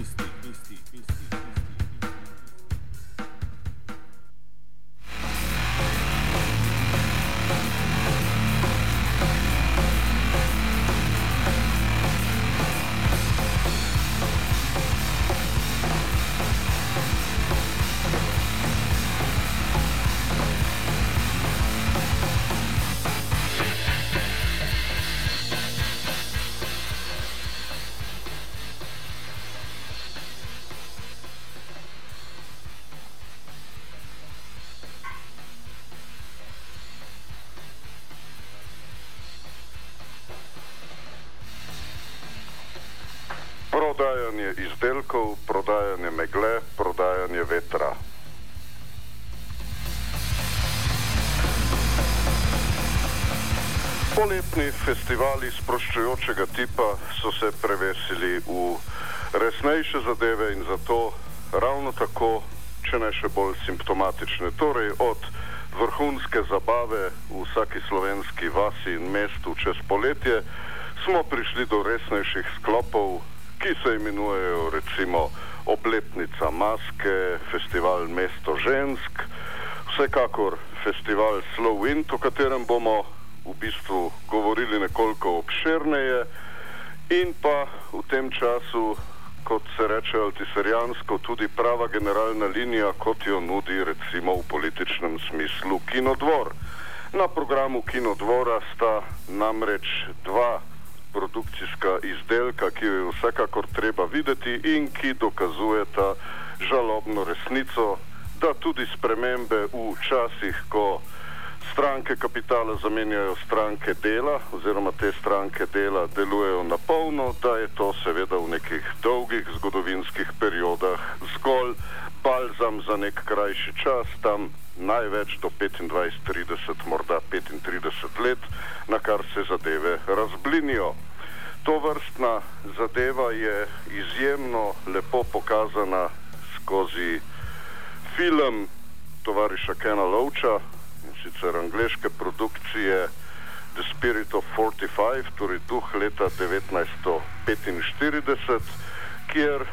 isti. Izdelkov, prodajanje megle, prodajanje vetra. Poletni festivali sproščujočega tipa so se prevesili v resnejše zadeve in zato ravno tako, če ne še bolj simptomatične. Torej od vrhunske zabave v vsaki slovenski vasi in mestu čez poletje smo prišli do resnejših sklopov ki se imenujejo recimo Obletnica maske, festival Mesto žensk, vsekakor festival Slow Wind, o katerem bomo v bistvu govorili nekoliko obširneje in pa v tem času, kot se reče altiserijansko, tudi prava generalna linija, kot jo nudi recimo v političnem smislu Kinodvor. Na programu Kinodvora sta namreč dva produkcijska izdelka, ki jo je vsekakor treba videti in ki dokazujeta žalobno resnico, da tudi spremembe v časih, ko stranke kapitala zamenjajo stranke dela oziroma te stranke dela delujejo na polno, da je to seveda v nekih dolgih zgodovinskih periodah zgolj balzam za nek krajši čas, tam največ do 25, 30, morda 35 let, na kar se zadeve razblinijo. To vrstna zadeva je izjemno lepo pokazana skozi film tovariša Kena Lovča, in sicer angliške produkcije The Spirit of 45, torej duh leta 1945, kjer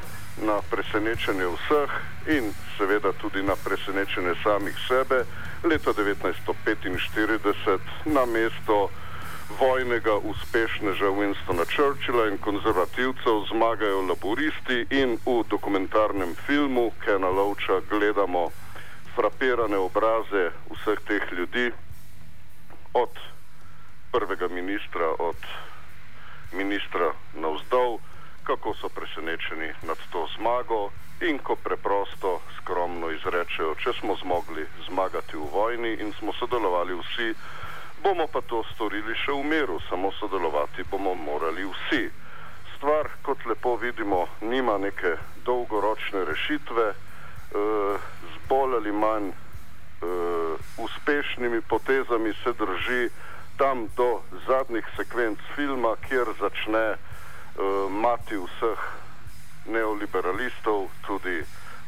na presenečenje vseh in seveda tudi na presenečenje samih sebe, leta 1945 na mesto vojnega uspešneža Winstona Churchilla in konzervativcev zmagajo laboristi in v dokumentarnem filmu Kena Lovča gledamo frapirane obraze vseh teh ljudi od prvega ministra, od ministra navzdol, kako so presenečeni nad to zmago in ko preprosto, skromno izrečejo, če smo zmogli zmagati v vojni in smo sodelovali vsi, bomo pa to storili še v miru, samo sodelovati bomo morali vsi. Stvar, kot lepo vidimo, nima neke dolgoročne rešitve, e, z bolj ali manj e, uspešnimi potezami se drži tam do zadnjih sekvenc filma, kjer začne mati vseh neoliberalistov, tudi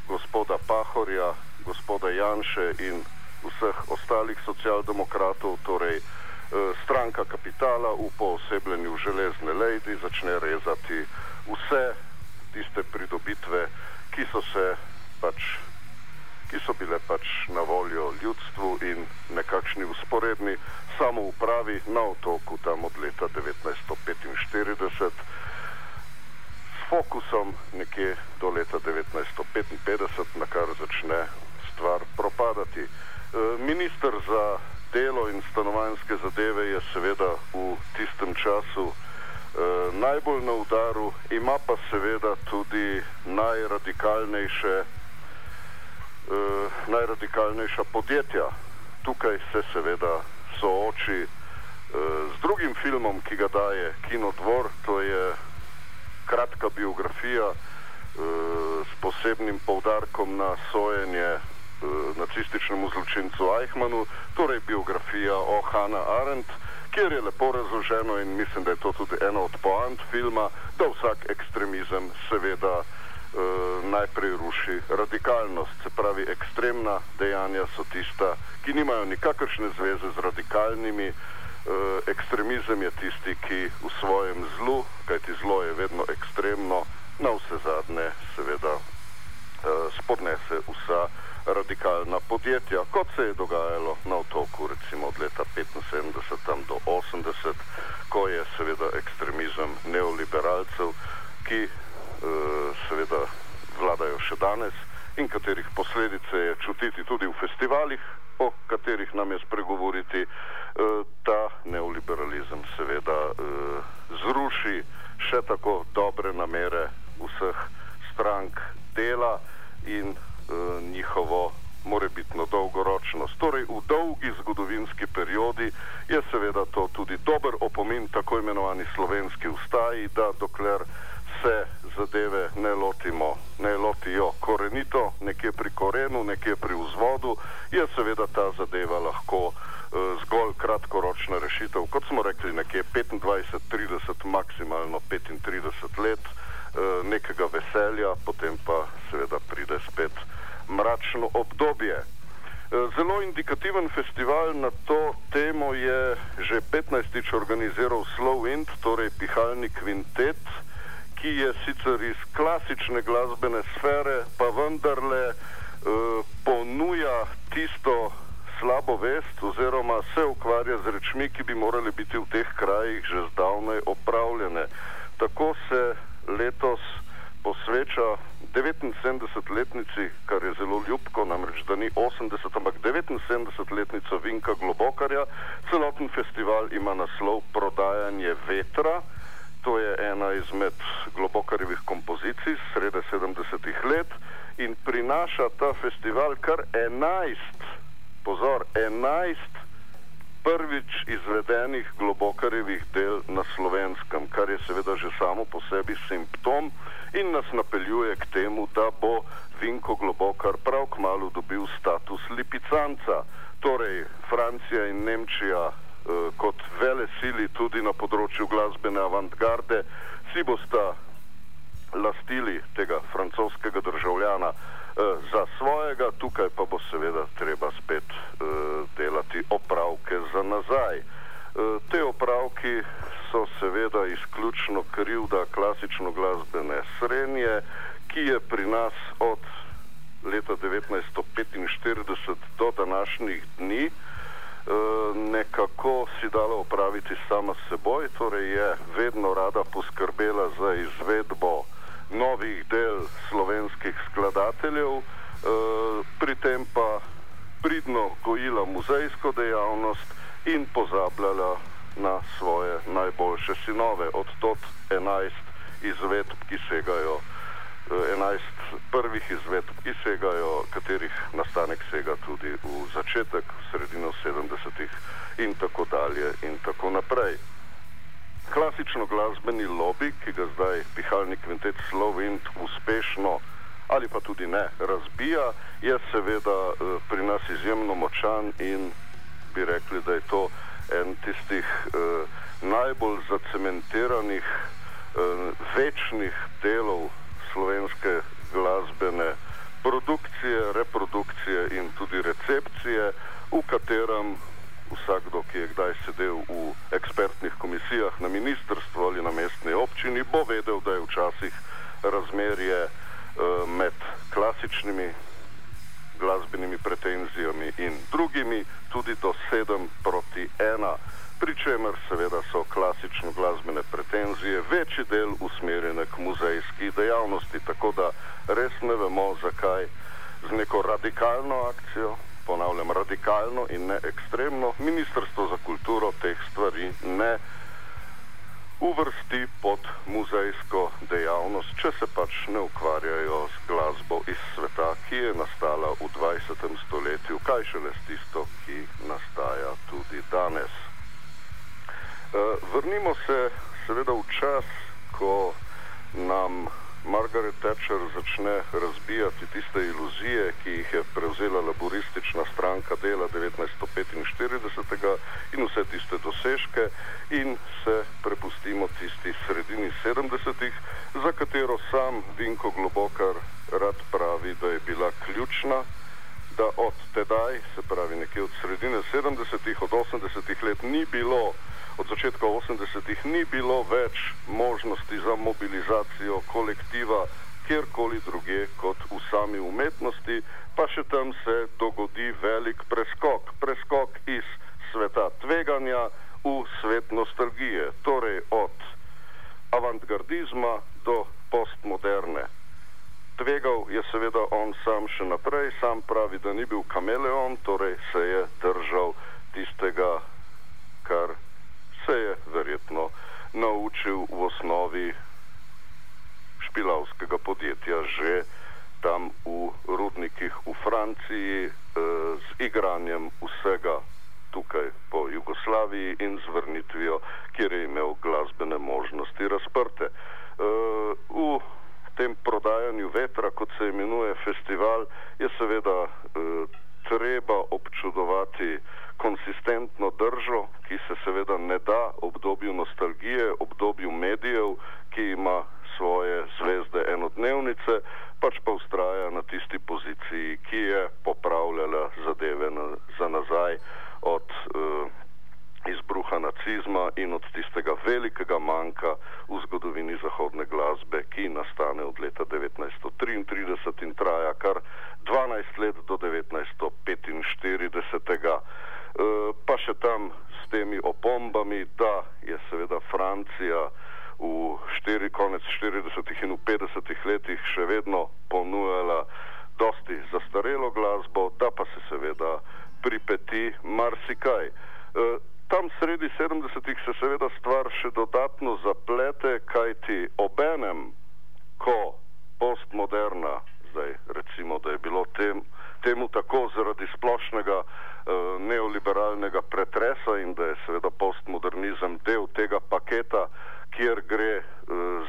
gospoda Pahorja, gospoda Janše in vseh ostalih socialdemokratov, torej uh, stranka kapitala v poosebljenju železne lady začne rezati vse tiste pridobitve, ki so se pač ki so bile pač na voljo ljudstvu in nekakšni usporedni samoupravi na otoku tam od leta 1945 fokusom nekje do leta 1955, na kar začne stvar propadati. E, minister za delo in stanovanske zadeve je seveda v tistem času e, najbolj na udaru, ima pa seveda tudi najradikalnejše, e, najradikalnejša podjetja. Tukaj se seveda sooči z drugim filmom, ki ga daje Kinodvor, to je kratka biografija uh, s posebnim povdarkom na sojenje uh, nacističnemu zločincu Eichmannu, torej biografija o Hanna Arendt, kjer je lepo razloženo in mislim, da je to tudi ena od poant filma, da vsak ekstremizem seveda najprej ruši radikalnost. Se pravi, ekstremna dejanja so tista, ki nimajo nikakršne zveze z radikalnimi. Ekstremizem je tisti, ki v svojem zlu, kajti zlo je vedno ekstremno, na vse zadnje seveda spodnese vsa radikalna podjetja, kot se je dogajalo na otoku recimo od leta 75 do 80, ko je seveda ekstremizem neoliberalcev, ki uh, seveda vladajo še danes in katerih posledice je čutiti tudi v festivalih, o katerih nam je spregovoriti, uh, ta neoliberalizem seveda uh, zruši še tako dobre namere vseh strank dela in uh, njihovo morebitno dolgoročnost. Torej, v dolgi zgodovinski periodi je seveda to tudi dober opomin tako imenovani slovenski ustaji, da dokler se zadeve ne lotimo, ne lotijo korenito, nekje pri korenu, nekje pri vzvodu, je seveda ta zadeva lahko uh, zgolj kratkoročna rešitev, kot smo rekli, nekje 25, 30, maksimalno 35 let uh, nekega veselja, potem pa seveda pride spet mračno obdobje. E, zelo indikativen festival na to temo je že 15. organiziral Slow Wind, torej pihalni kvintet, ki je sicer iz klasične glasbene sfere, pa vendarle uh, ponuja tisto slabo vest oziroma se ukvarja z rečmi, ki bi morali biti v teh krajih že zdavnaj opravljene. Tako se letos posveča 79-letnici, kar je zelo ljubko, namreč da ni 80, ampak 79-letnica Vinka Globokarja. Celoten festival ima naslov Prodajanje vetra. To je ena izmed globokarjevih kompozicij srede 70-ih let in prinaša ta festival kar 11, pozor, 11 prvič izvedenih globokarjevih del na slovenskem, kar je seveda že samo po sebi simptom in nas napeljuje k temu, da bo Vinko Globokar prav k malu dobil status lipicanca. Torej, Francija in Nemčija eh, kot vele sili tudi na področju glasbene avantgarde si bosta lastili tega francoskega državljana za svojega, tukaj pa bo seveda treba spet uh, delati opravke za nazaj. Uh, te opravki so seveda izključno krivda klasično glasbene srednje, ki je pri nas od leta 1945 do današnjih dni nekako si dala opraviti sama s seboj, torej je vedno rada poskrbela za izvedbo novih del slovenskih skladateljev, e, pri tem pa pridno gojila muzejsko dejavnost in pozabljala na svoje najboljše sinove. Od tot 11 izvedb, ki segajo, 11 e, prvih izvedb, ki segajo, katerih nastanek sega tudi v začetek, v sredino 70-ih in tako dalje in tako naprej klasično glasbeni lobby, ki ga zdaj pihalni kvintet Slovenk uspešno ali pa tudi ne razbija, je seveda eh, pri nas izjemno močan in bi rekli, da je to en tistih eh, najbolj zacementiranih, eh, večnih delov slovenske glasbene produkcije, reprodukcije in tudi recepcije, v katerem vsakdo, ki je kdaj sedel v ekspertnih komisijah na ministrstvu ali na mestni občini, bo vedel, da je včasih razmerje uh, med klasičnimi glasbenimi pretenzijami in drugimi tudi do 7 proti 1, pri čemer seveda so klasično glasbene pretenzije večji del usmerjene k muzejski dejavnosti, tako da res ne vemo, zakaj z neko radikalno akcijo ponavljam, radikalno in ne ekstremno, Ministrstvo za kulturo teh stvari ne uvrsti pod muzejsko dejavnost, če se pač ne ukvarjajo z glasbo iz sveta, ki je nastala v 20. stoletju, kaj šele s tisto, ki nastaja tudi danes. Uh, vrnimo se seveda v čas, ko nam Margaret Thatcher začne razbijati tiste iluzije, ki jih je prevzela laboristična stranka dela 1945 in vse tiste dosežke in se prepustimo tisti sredini 70-ih, za katero sam Vinko Globokar rad pravi, da je bila ključna, da od tedaj, se pravi nekje od sredine 70-ih, od 80-ih let ni bilo, od začetka 80-ih ni bilo več možnosti za mobilizacijo kolektiva kjerkoli druge kot v sami umetnosti, pa še tam se dogodi velik preskok, preskok iz sveta tveganja v svet nostalgije, torej od avantgardizma do postmoderne. Tvegal je seveda on sam še naprej, sam pravi, da ni bil kameleon, torej se je držal tistega, kar se je verjetno naučil v osnovi špilavskega podjetja že tam v rudnikih v Franciji eh, z igranjem vsega tukaj po Jugoslaviji in z vrnitvijo, kjer je imel glasbene možnosti razprte. Uh, v tem prodajanju vetra, kot se imenuje festival, je seveda uh, treba občudovati konsistentno držo, ki se seveda ne da obdobju nostalgije, obdobju medijev, ki ima svoje zvezde enodnevnice, pač pa ustraja na tisti poziciji, ki je popravljala zadeve na, za nazaj od uh, izbruha nacizma in od tistega velikega manjka v zgodovini zahodne glasbe, ki nastane od leta 1933 in traja kar 12 let do 1945. Uh, eh, pa še tam s temi opombami, da je seveda Francija v štiri, konec 40. in v 50. letih še vedno ponujala dosti zastarelo glasbo, da pa se seveda pripeti marsikaj. E, tam sredi 70-ih se seveda stvar še dodatno zaplete, kajti obenem, ko postmoderna, zdaj recimo, da je bilo tem, temu tako zaradi splošnega neoliberalnega pretresa in da je seveda postmodernizem del tega paketa, kjer gre e,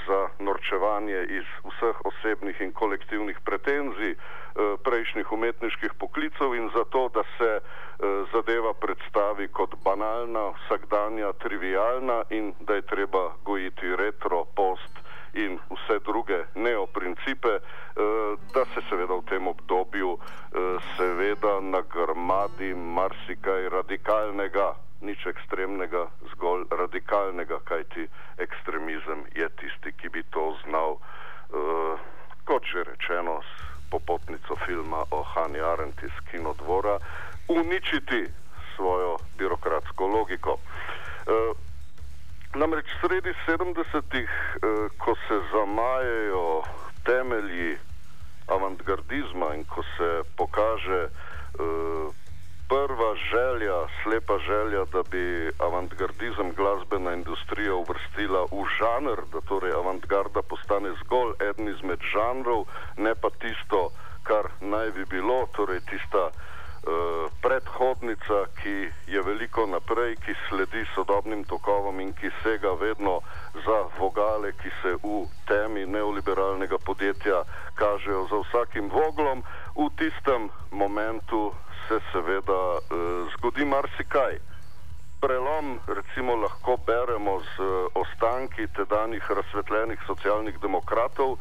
za norčevanje iz vseh osebnih in kolektivnih pretenzij, Eh, prejšnjih umetniških poklicov in zato, da se eh, zadeva predstavi kot banalna, vsakdanja, trivialna in da je treba gojiti retro, post in vse druge neoprincipe, nagrmadi marsikaj radikalnega, nič ekstremnega, žanrov, ne pa tisto, kar naj bi bilo, torej tista uh, predhodnica, ki je veliko naprej, ki sledi sodobnim tokovom in ki sega vedno za vogale, ki se v temi neoliberalnega podjetja kažejo za vsakim voglom, v tistem momentu se seveda uh, zgodi marsikaj. Prelom recimo lahko beremo z uh, ostanki tedanjih razsvetljenih socialnih demokratov,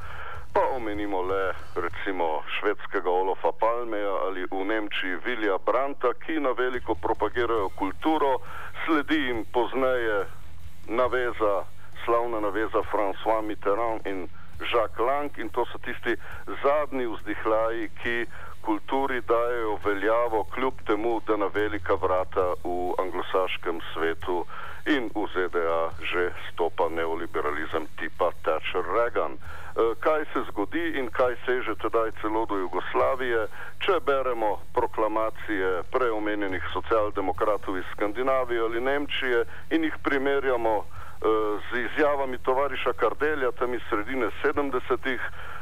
pa omenimo le recimo švedskega Olofa Palmeja ali v Nemčiji Vilja Branta, ki na veliko propagirajo kulturo, sledi jim pozneje naveza, slavna naveza François Mitterrand in Jacques Lang in to so tisti zadnji vzdihlaji, ki kulturi dajo veljavo, kljub temu, da na velika vrata v anglosaškem svetu in v ZDA že stopa neoliberalizem tipa Thatcher Reagan. E, kaj se zgodi in kaj seže tedaj celo do Jugoslavije, če beremo proklamacije preomenjenih socialdemokratov iz Skandinavije ali Nemčije in jih primerjamo z izjavami tovariša Kardelja tam iz sredine 70-ih,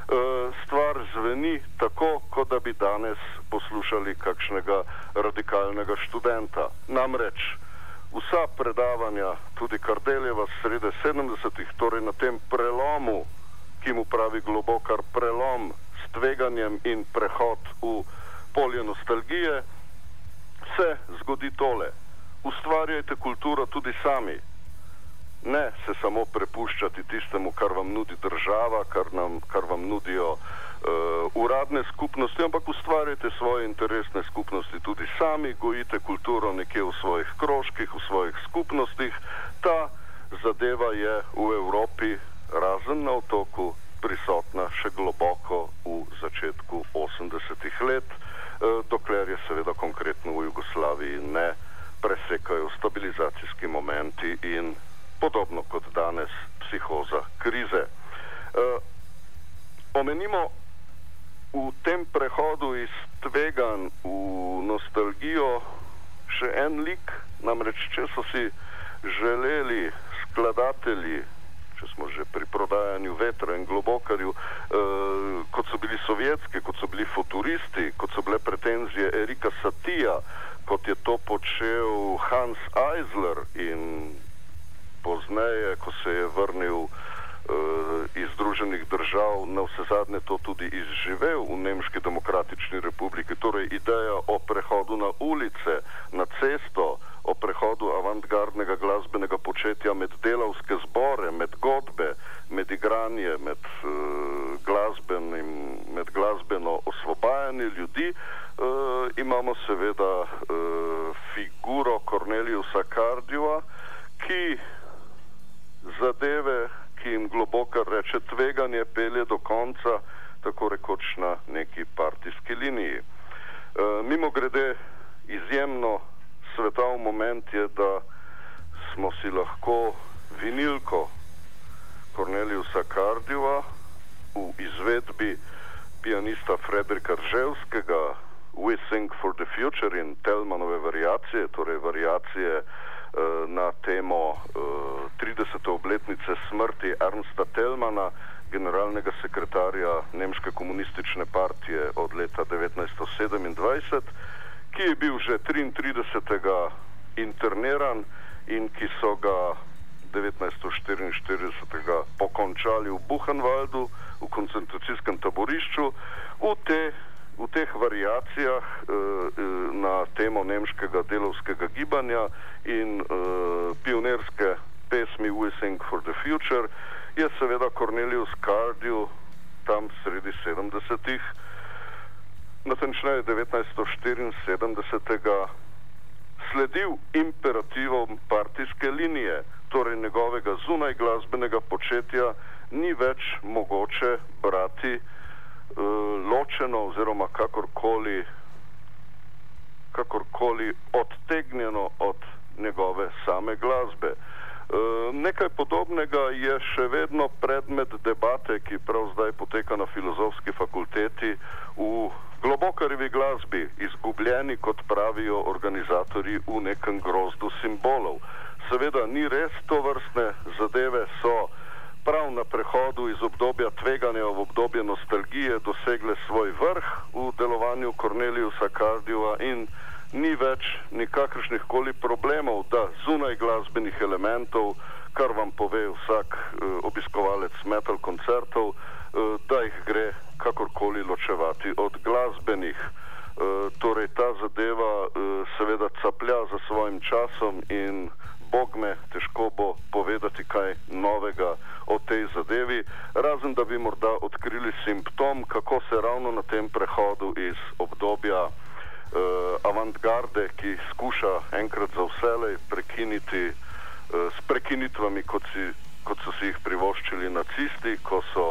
Eh, stvar zveni tako, kot da bi danes poslušali kakšnega radikalnega študenta. Namreč vsa predavanja, tudi Kardeljeva srede 70-ih, torej na tem prelomu, ki mu pravi globokar prelom s tveganjem in prehod v polje nostalgije, se zgodi tole. Ustvarjajte kulturo tudi sami. Ne se samo prepuščati tistemu, kar vam nudi država, kar, nam, kar vam nudijo uh, uradne skupnosti, ampak ustvarjate svoje interesne skupnosti tudi sami, gojite kulturo nekje v svojih krožkih, v svojih skupnostih. Ta zadeva je v Evropi, razen na otoku, prisotna še globoko v začetku 80-ih let, uh, dokler je seveda konkretno v Jugoslaviji ne presekajo stabilizacijski momenti in podobno kot danes psihoza krize. E, omenimo v tem prehodu iz tvegan v nostalgijo še en lik, namreč če so si želeli skladatelji, če smo že pri prodajanju vetra in globokarju, e, kot so bili sovjetski, kot so bili futuristi, kot so bile pretenzije Erika Satija, kot je to počel Hans Eisler in pozneje, ko se je vrnil uh, iz Združenih držav, na vse zadnje to tudi izživel v Nemški demokratični republiki. Torej ideja o prehodu na ulice, na cesto, o prehodu avantgardnega glasbenega početja med delavske zbore, med godbe, med igranje, med, uh, glasbenim, med glasbeno osvobajanje ljudi, uh, imamo seveda uh, figuro Korneliusa Kardjova, ki zadeve, ki jim globoko reče tveganje, pelje do konca, tako rekoč na neki partijski liniji. E, mimo grede, izjemno svetov moment je, da smo si lahko vinilko Korneliusa Kardjova v izvedbi pianista Frederika Rževskega We Sing for the Future in Telmanove variacije, torej variacije na temo 30. Eh, obletnice smrti Ernsta Telmana, generalnega sekretarja Nemške komunistične partije od leta 1927, ki je bil že 33. interniran in ki so ga 1944. pokončali v Buchenwaldu, v koncentracijskem taborišču, v te v teh variacijah uh, na temo nemškega delovskega gibanja in uh, pionirske pesmi We Sing for the Future je seveda Cornelius Cardew tam sredi 70-ih, natančneje 1974. sledil imperativom partijske linije, torej njegovega zunaj glasbenega početja ni več mogoče brati ločeno oziroma kakorkoli, kakorkoli odtegnjeno od njegove same glasbe. Uh, nekaj podobnega je še vedno predmet debate, ki prav zdaj poteka na filozofski fakulteti v globokarjevi glasbi, izgubljeni, kot pravijo organizatori, v nekem grozdu simbolov. Seveda ni res to vrstne zadeve, so prav na prehodu iz obdobja tveganja v obdobje nostalgije dosegle svoj vrh v delovanju Korneliusa Kardijeva in ni več nikakršnih koli problemov, da zunaj glasbenih elementov, kar vam pove vsak uh, obiskovalec metal koncertov, uh, da jih gre kakorkoli ločevati od glasbenih. Uh, torej ta zadeva uh, seveda caplja za svojim časom in Bog me, težko bo povedati kaj novega o tej zadevi, razen da bi morda odkrili simptom, kako se ravno na tem prehodu iz obdobja uh, avantgarde, ki skuša enkrat za vselej prekiniti uh, s prekinitvami, kot, si, kot so si jih privoščili nacisti, ko so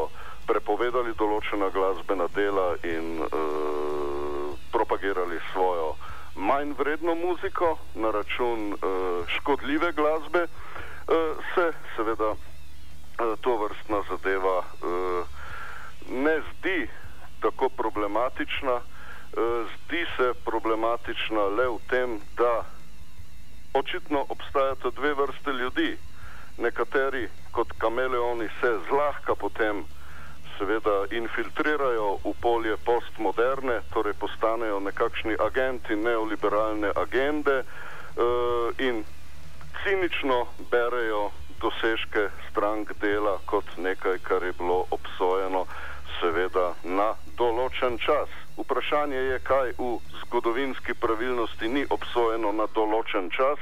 prepovedali določena glasbena dela in uh, propagirali svojo manj vredno muziko na račun uh, škodljive glasbe, uh, se seveda uh, to vrstna zadeva uh, ne zdi tako problematična. Uh, zdi se problematična le v tem, da očitno obstajata dve vrste ljudi. Nekateri kot kameleoni se zlahka potem seveda infiltrirajo v polje postmoderne, torej postanejo nekakšni agenti neoliberalne agende uh, in cinično berejo dosežke strank dela kot nekaj, kar je bilo obsojeno seveda na določen čas. Vprašanje je, kaj v zgodovinski pravilnosti ni obsojeno na določen čas,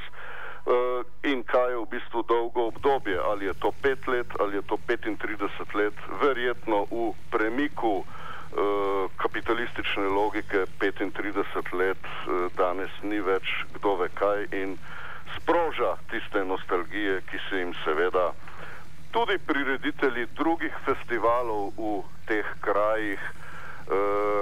in kaj je v bistvu dolgo obdobje, ali je to 5 let ali je to 35 let, verjetno v premiku uh, kapitalistične logike 35 let uh, danes ni več kdo ve kaj in sproža tiste nostalgije, ki se jim seveda tudi prireditelji drugih festivalov v teh krajih uh,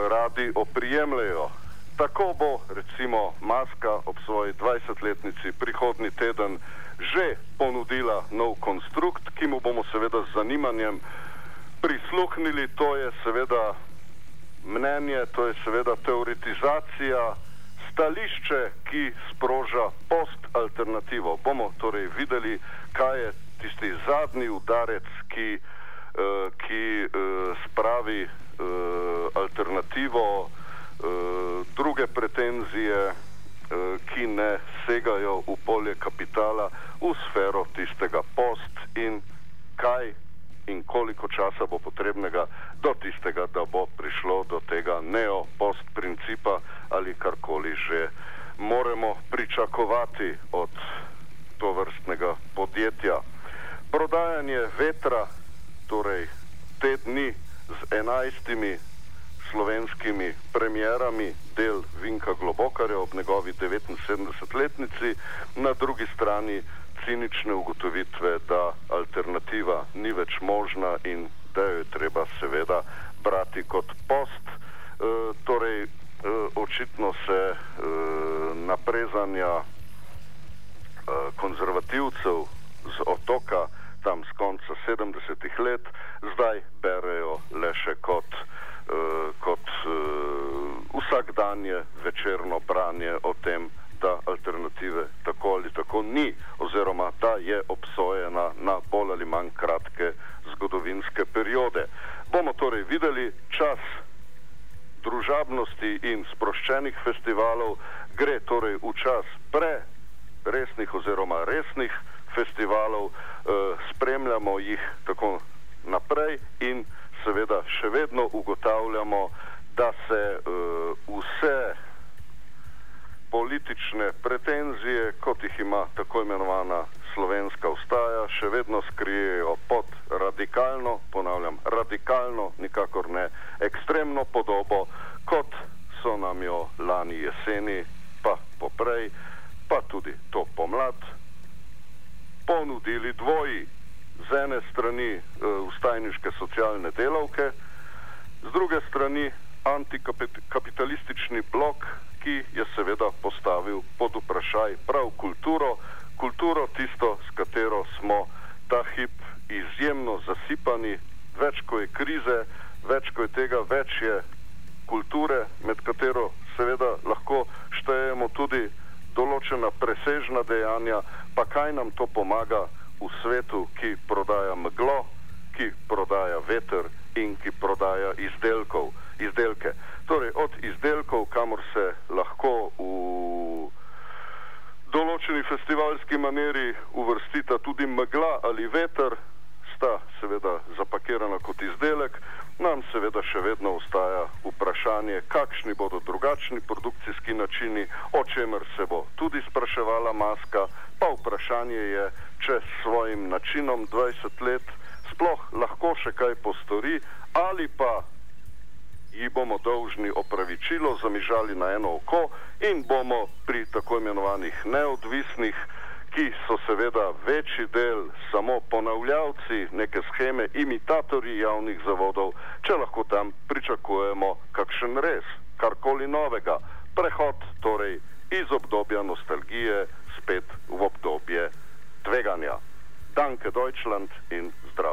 radi oprijemljajo. Tako bo recimo Maska ob svoji 20-letnici prihodni teden že ponudila nov konstrukt, ki mu bomo seveda z zanimanjem prisluhnili. To je seveda mnenje, to je seveda teoretizacija, stališče, ki sproža post-alternativo. Bomo torej videli, kaj je tisti zadnji udarec, ki, uh, ki uh, spravi uh, alternativo, druge pretenzije, uh, ki ne segajo v polje kapitala, v sfero tistega post in kaj in koliko časa bo potrebnega do tistega, da bo prišlo do tega neo-post principa ali karkoli že moramo pričakovati od to vrstnega podjetja. Prodajanje vetra, torej te dni z enajstimi slovenskimi premjerami, del Vinka Globokarja ob njegovi 79-letnici, na drugi strani cinične ugotovitve, da alternativa ni več možna in da jo je treba seveda brati kot post. E, torej, e, očitno se e, naprezanja e, konzervativcev z otoka tam z konca 70-ih let zdaj berejo le še kot, kot e, vsakdanje večerno branje o tem, da alternative tako ali tako ni, oziroma da je obsojena na bolj ali manj kratke zgodovinske periode. Bomo torej videli čas družabnosti in sproščenih festivalov, gre torej v čas pre resnih oziroma resnih festivalov, eh, spremljamo jih tako naprej in seveda še vedno ugotavljamo, da se eh, vse politične pretenzije, kot jih ima tako imenovana slovenska ustaja, še vedno skrijejo pod radikalno, ponavljam, radikalno, nikakor ne ekstremno podobo, kot so nam jo lani jeseni, pa poprej, pa tudi to pomlad, ponudili dvoji. Z ene strani e, ustajniške socialne delavke, z druge strani antikapitalistični blok, ki je seveda postavil pod vprašaj prav kulturo, kulturo tisto, s katero smo ta hip izjemno zasipani, več ko je krize, več ko je tega, več je kulture, med katero seveda lahko štejemo tudi določena presežna dejanja, pa kaj nam to pomaga v svetu, ki prodaja meglo, ki prodaja veter in ki prodaja izdelkov, izdelke. Torej, od izdelkov, kamor se lahko v določeni festivalski maniri uvrstita tudi megla ali veter, sta seveda zapakirana kot izdelek, nam seveda še vedno ostaja vprašanje, kakšni bodo drugačni produkcijski načini, o čemer se bo tudi spraševala maska, pa vprašanje je, če s svojim načinom 20 let sploh lahko še kaj postori ali pa ji bomo dolžni opravičilo zamižali na eno oko in bomo pri tako imenovanih neodvisnih, ki so seveda večji del samo ponavljavci neke scheme, imitatorji javnih zavodov, če lahko tam pričakujemo kakšen res, karkoli novega, prehod torej iz obdobja nostalgije spet v obdobje tveganja. Danke Deutschland in zdravo.